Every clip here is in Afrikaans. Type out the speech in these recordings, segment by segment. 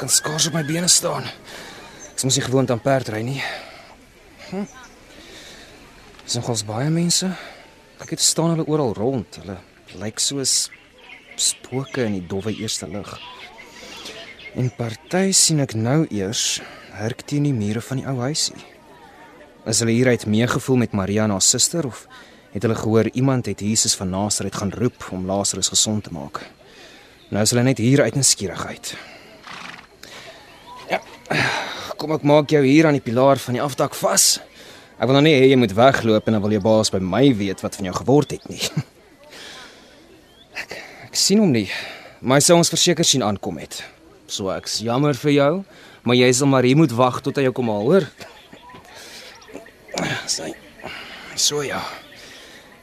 Kan skaars op my bene staan. Ek is nie gewoond aan perdry nie. Hm. Is nogals baie mense. Ek het staan hulle oral rond. Hulle lyk soos spooke in die dowwe eerste lig. En party sien ek nou eers herk teen die mure van die ou huisie. Is hulle hier uit meegevoel met Maria en haar suster of het hulle gehoor iemand het Jesus van Nasaret gaan roep om Lazarus gesond te maak? Nou is hulle net hier uit nuuskierigheid. Kom ek maak jou hier aan die pilaar van die afdak vas. Ek wil nou nie hê jy moet wegloop en dan wil jou baas by my weet wat van jou geword het nie. Ek ek sien hom nie. Maar hy sou ons verseker sien aankom het. So ek's jammer vir jou, maar jy sal maar hier moet wag tot hy jou kom haal, hoor. Sy. So ja.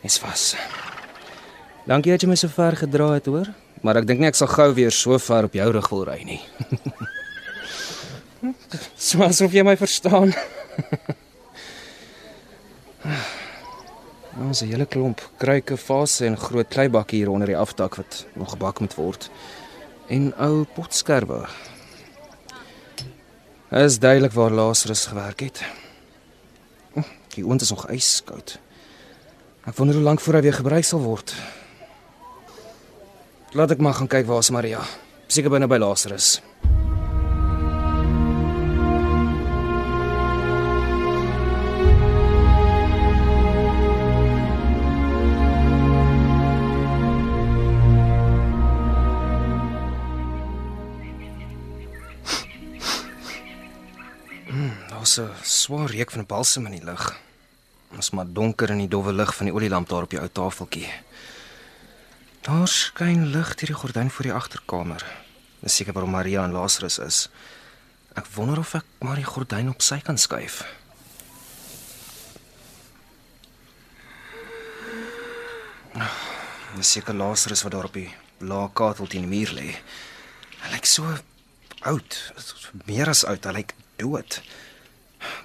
Is vas. Dankie dat jy my so ver gedra het, hoor. Maar ek dink nie ek sal gou weer so ver op jou rug wil ry nie. so asof jy my verstaan. Ons 'n hele klomp kruike, vase en groot kleibakke hier onder die afdak wat nog gebak moet word. En ou potskerwe. Is duidelik waar Lazarus gewerk het. Die oond is nog ijskoud. Ek wonder hoe lank voor hy weer gebruik sal word. Laat ek maar gaan kyk waar is Maria. Seker binne by Lazarus. 'n swaar reuk van balsem in die lug. Dit is maar donker in die dowwe lig van die olielamp daar op die ou tafeltjie. Daar skyn lig deur die gordyn voor die agterkamer. Dis seker waar Maria en Lazarus is. Ek wonder of ek maar die gordyn op sy kan skuif. Dis seker Lazarus wat daar op die lae katel teen die muur lê. Hy lyk so oud, meer as oud, hy lyk dood.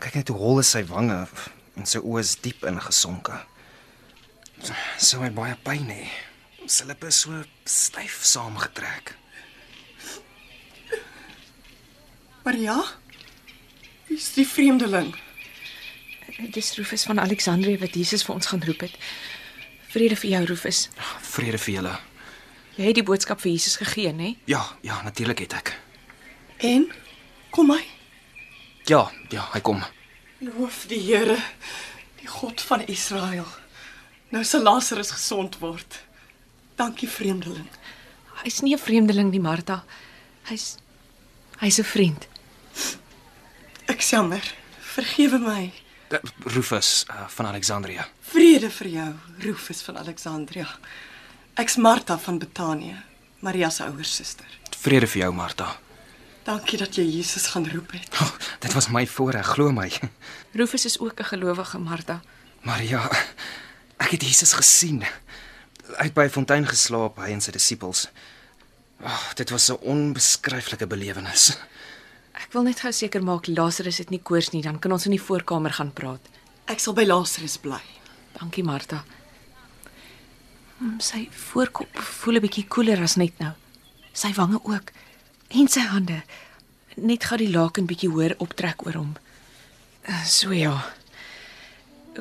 Kyk net hoe hol is sy wange en sy oë is diep ingesonke. So hy baie pyn hê. Sy lippe is so styf saamgetrek. Maria? Wie is die vreemdeling? Dis Rufus van Alexandrië wat Jesus vir ons gaan roep het. Vrede vir jou Rufus. Vrede vir julle. Jy het die boodskap vir Jesus gegee, né? Ja, ja, natuurlik het ek. En kom hy. Ja, ja, hy kom. Loof die Here, die God van Israel. Nou sal Lazarus gesond word. Dankie vreemdeling. Hy's nie 'n vreemdeling nie, Martha. Hy's hy's 'n vriend. Ek jammer. Vergewe my. Uh, Rufus uh, van Alexandrië. Vrede vir jou, Rufus van Alexandria. Ek's Martha van Betanië, Maria se ouer suster. Vrede vir jou, Martha. Dankie dat jy Jesus gaan roep het. Oh, dit was my voorreg, glo my. Rufus is ook 'n gelowige, Martha. Maria, ek het Jesus gesien. Hy het by 'n fontein geslaap, hy en sy disippels. Oh, dit was 'n onbeskryflike belewenis. Ek wil net gou seker maak Lazarus het nie koors nie, dan kan ons in die voorkamer gaan praat. Ek sal by Lazarus bly. Dankie, Martha. Hmm, Sy voorkop voel 'n bietjie koeler as net nou. Sy wange ook en sy hande. Net gou die laken bietjie hoër optrek oor hom. Uh, So ja.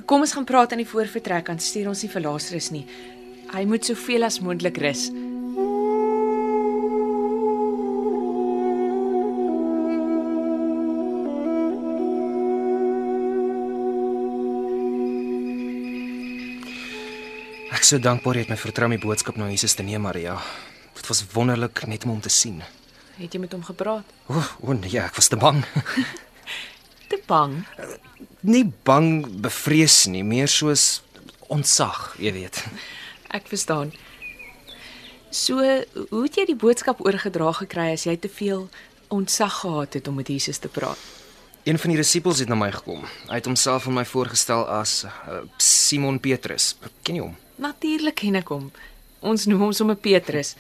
Kom ons gaan praat in die voorvertrek, dan stuur ons nie vir Lazarus nie. Hy moet soveel as moontlik rus. Ek is so dankbaar jy het my vertrou om die boodskap na Jesus te neem, Maria. Dit was wonderlik net om hom te sien. Het jy met hom gepraat? O, oh, oh nee, ek was te bang. Te bang. Nie bang bevrees nie, meer soos ontzag, jy weet. Ek verstaan. So, hoe het jy die boodskap oorgedra gekry as jy te veel ontzag gehad het om met Jesus te praat? Een van die disippels het na my gekom. Hy het homself aan my voorgestel as uh, Simon Petrus. Ken jy hom? Natuurlik ken ek hom. Ons noem hom sommer Petrus.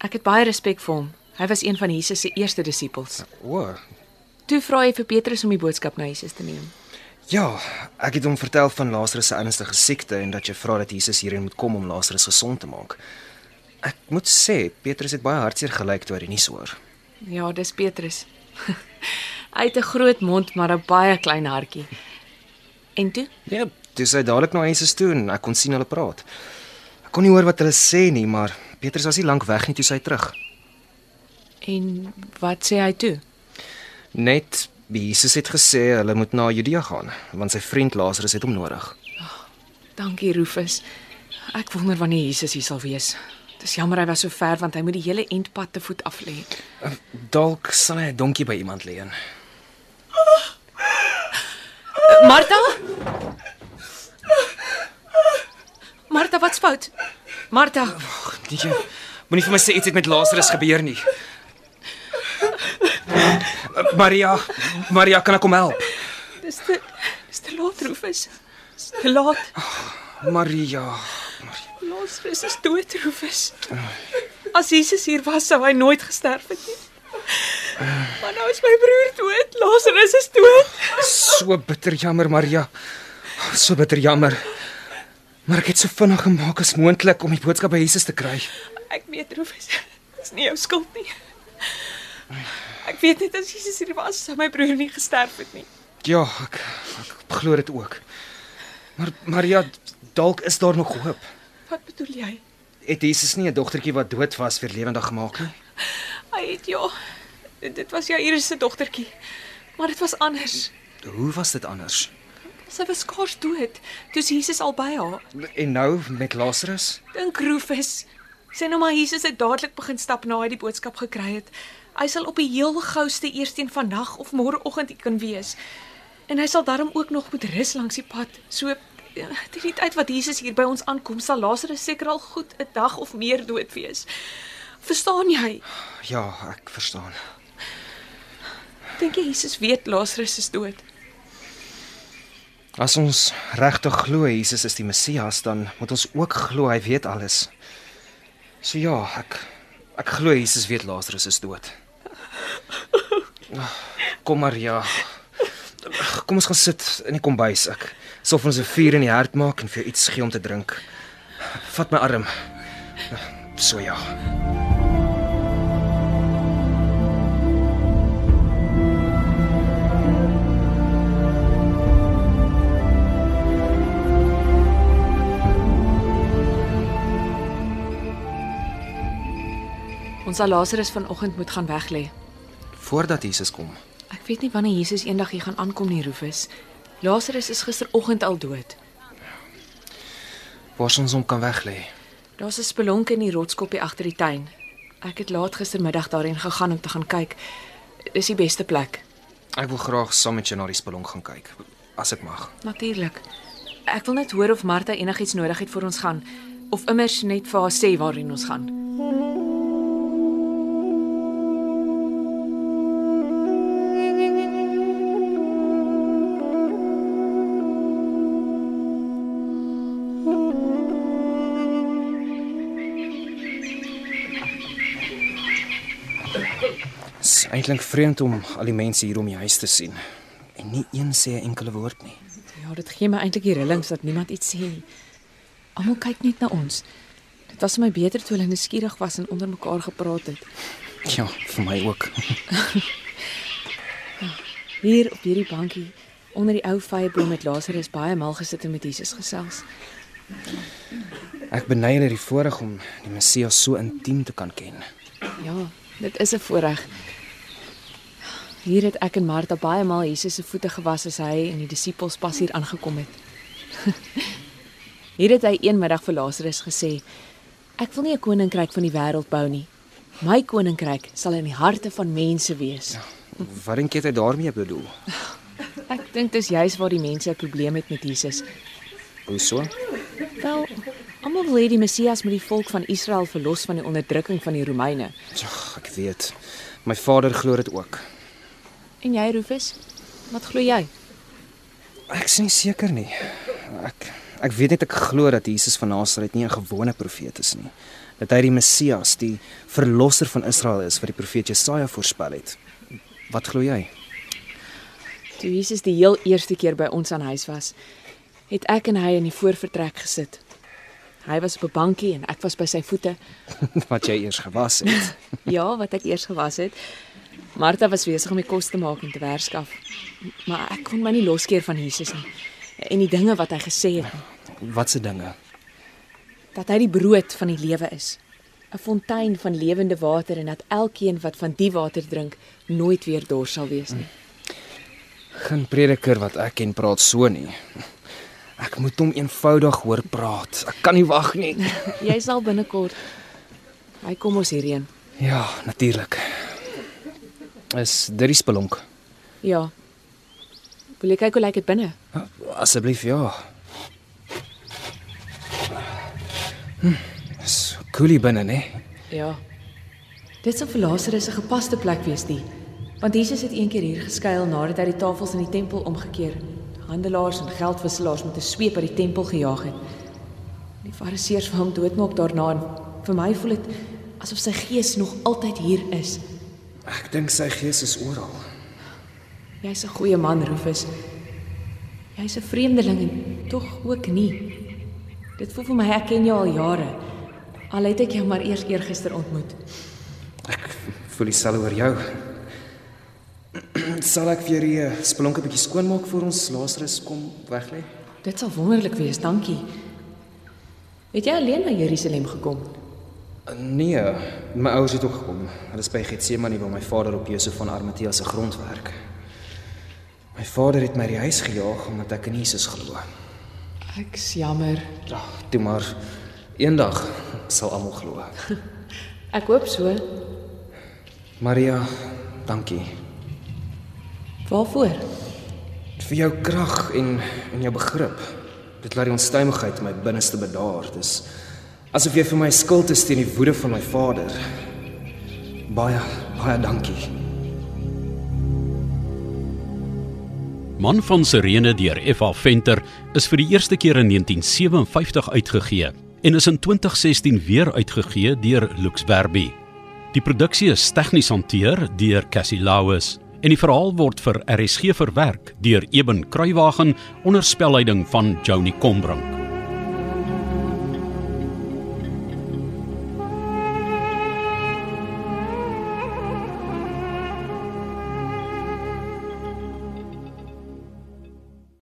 Ek het baie respek vir hom. Hy was een van Jesus se eerste disippels. O. Toe vra hy vir Petrus om die boodskap na Jesus te neem. Ja, ek het hom vertel van Lazarus se ernstige siekte en dat jy vra dat Jesus hierheen moet kom om Lazarus gesond te maak. Ek moet sê Petrus het baie hartseer gelyk toe hy die nuus hoor. Ja, dis Petrus. hy het 'n groot mond maar 'n baie klein hartjie. En toe? Ja, dis hy dadelik na Jesus toe en ek kon sien hulle praat. Ek kon nie hoor wat hulle sê nie, maar Petrus was nie lank weg nie toe hy terug. En wat sê hy toe? Net Jesus het gesê hulle moet na Judea gaan want sy vriend Lazarus het hom nodig. Dankie Rufus. Ek wonder wanneer Jesus hier sal wees. Dis jammer hy was so ver want hy moet die hele eindpad te voet af lê. Dalk sal hy 'n donkie by iemand leen. Martha? Martha, wat's fout? Martha, Nee, moenie vir my sê iets het met Lazarus gebeur nie. Maria, Maria, kan ek kom help? dis te dis te laat Rufus. Dis te laat. Maria. Lazarus is dood, Rufus. As Jesus hier was, sou hy nooit gesterf het nie. Maar nou is my broer dood. Lazarus is dood. So bitter jammer, Maria. So bitter jammer. Maar ek het so vinnig gemaak as moontlik om die boodskap by Jesus te kry. Ek weet Rufus, dis nie jou skuld nie. Ek weet net as Jesus hier was, sou my broer nie gesterf het nie. Ja, ek, ek glo dit ook. Maar Maria, dalk is daar nog hoop. Wat bedoel jy? Het Jesus nie 'n dogtertjie wat dood was weer lewendig gemaak nie? Hy het ja. Dit was Jairus se dogtertjie. Maar dit was anders. Hoe was dit anders? Sy was skaars dood. Toe Jesus al by haar. En nou met Lazarus? Dink Rufus. Sê nou maar Jesus het dadelik begin stap na hy die boodskap gekry het. Hy sal op die heel gouste eersteen vandag of môreoggend kan wees. En hy sal daarom ook nog moet rus langs die pad. So ja, teen die tyd wat Jesus hier by ons aankom, sal Lazarus seker al goed 'n dag of meer dood wees. Verstaan jy? Ja, ek verstaan. Dink jy Jesus weet Lazarus is dood? As ons regtig glo Jesus is die Messias, dan moet ons ook glo hy weet alles. So ja, ek ek glo Jesus weet Lazarus is dood. Kom Maria. Kom ons gaan sit in die kombuis. Ek sal vir ons 'n vuur in die hart maak en vir jou iets gee om te drink. Vat my arm. So ja. Ons sal Lazarus vanoggend moet gaan weglê. Voordat Jesus kom. Ek weet nie wanneer Jesus eendag hier gaan aankom nie, Rufus. Lazarus is gisteroggend al dood. Waar ons hom kan weglê. Daar's 'n spelonk in die rotskoppie agter die tuin. Ek het laat gistermiddag daarheen gegaan om te gaan kyk. Dis die beste plek. Ek wil graag saam met jou na die spelonk gaan kyk, as ek mag. Natuurlik. Ek wil net hoor of Martha enigiets nodig het vir ons gaan of immers net vir haar sê waarheen ons gaan. Is eintlik vreemd om al die mense hier om die huis te sien en nie een sê 'n enkele woord nie. Ja, dit gee my eintlik die rillings dat niemand iets sê nie. Almal kyk net na ons. Dit was vir my beter toe hulle nuuskierig was en onder mekaar gepraat het. Ja, vir my ook. Hier op hierdie bankie onder die ou vyeboom het Lazarus baie mal gesit en met Jesus gesels. Ek beny hulle die voorreg om die Messias so intiem te kan ken. Ja, dit is 'n voorreg. Hier het ek en Martha baie maal Jesus se voete gewas as hy en die disippels pas hier aangekom het. hier het hy een middag vir Lazarus gesê: "Ek wil nie 'n koninkryk van die wêreld bou nie. My koninkryk sal in die harte van mense wees." Wat dink jy hy daarmee bedoel? Ek dink dis juis waar die mense 'n probleem het met Jesus. Hoe so? Wel, Almal wil hê die Messias moet die volk van Israel verlos van die onderdrukking van die Romeine. Ag, ek weet. My vader glo dit ook. En jy, Rufus? Wat glo jy? Ek is nie seker nie. Ek ek weet net ek glo dat Jesus van Nasaret nie 'n gewone profeet is nie. Dat hy die Messias, die verlosser van Israel is wat die profeet Jesaja voorspel het. Wat glo jy? Toe Jesus die heel eerste keer by ons aan huis was, het ek en hy in die voorvertrek gesit. Hy was op 'n bankie en ek was by sy voete. wat jy eers gewas het. Ja, wat ek eers gewas het. Martha was besig om die kos te maak en te werskaf. Maar ek kon my nie loskeer van Jesus nie. En die dinge wat hy gesê het, Wat se dinge? dat hy die brood van die lewe is. 'n Fontein van lewende water en dat elkeen wat van die water drink, nooit weer dors sal wees nie. Geen prediker wat ek ken praat so nie. Ek moet hom eenvoudig hoor praat. Ek kan nie wag nie. Jy sal binnekort Hy kom ons hierheen. Ja, natuurlik. Is dit die spelonk? Ja. Wil jy kyk hoe lyk dit binne? Asseblief ja. Hm, is koelie binne, né? Ja. Dit sou vir Lazarus 'n gepaste plek wees die. Want Jesus het eendag hier geskuil nadat hy die tafels in die tempel omgekeer. Handelaars en geldwisselaars met 'n sweep uit die tempel gejaag het. Die Fariseërs wou hom doodmaak daarna en vir my voel dit asof sy gees nog altyd hier is. Ek dink sy gees is oral. Jy's 'n goeie man, Rufus. Jy's 'n vreemdeling en tog ook nie. Dit voel vir my ek ken jou al jare. Al het ek jou maar eers eergister ontmoet. Ek voel dieselfde oor jou. Sal ek vir die eh, spelonk 'n bietjie skoonmaak voor ons Lazarus kom weglê? Dit sal wonderlik wees, dankie. Het jy alleen na Jerusalem gekom? Nee, my ouers het ook gekom. Hulle is by Getsemane waar my vader op Josef van Arimatea se grond werk. My vader het my die huis gejaag omdat ek in Jesus glo. Ek's jammer. Ja, toe maar eendag sal almal glo. Ek hoop so. Maria, dankie Waarvoor? vir jou krag en en jou begrip. Dit laat die onstuimigheid in my binneste bedaar. Dis asof jy vir my skuld is teen die woede van my vader. Baie baie dankie. Man van Sirene deur F.A. Venter is vir die eerste keer in 1957 uitgegee en is in 2016 weer uitgegee deur Lux Verbi. Die produksie is tegnies hanteer deur Cassie Lauis en die verhaal word vir RSG verwerk deur Eben Kruiwagen onder spelleiding van Joni Combrink.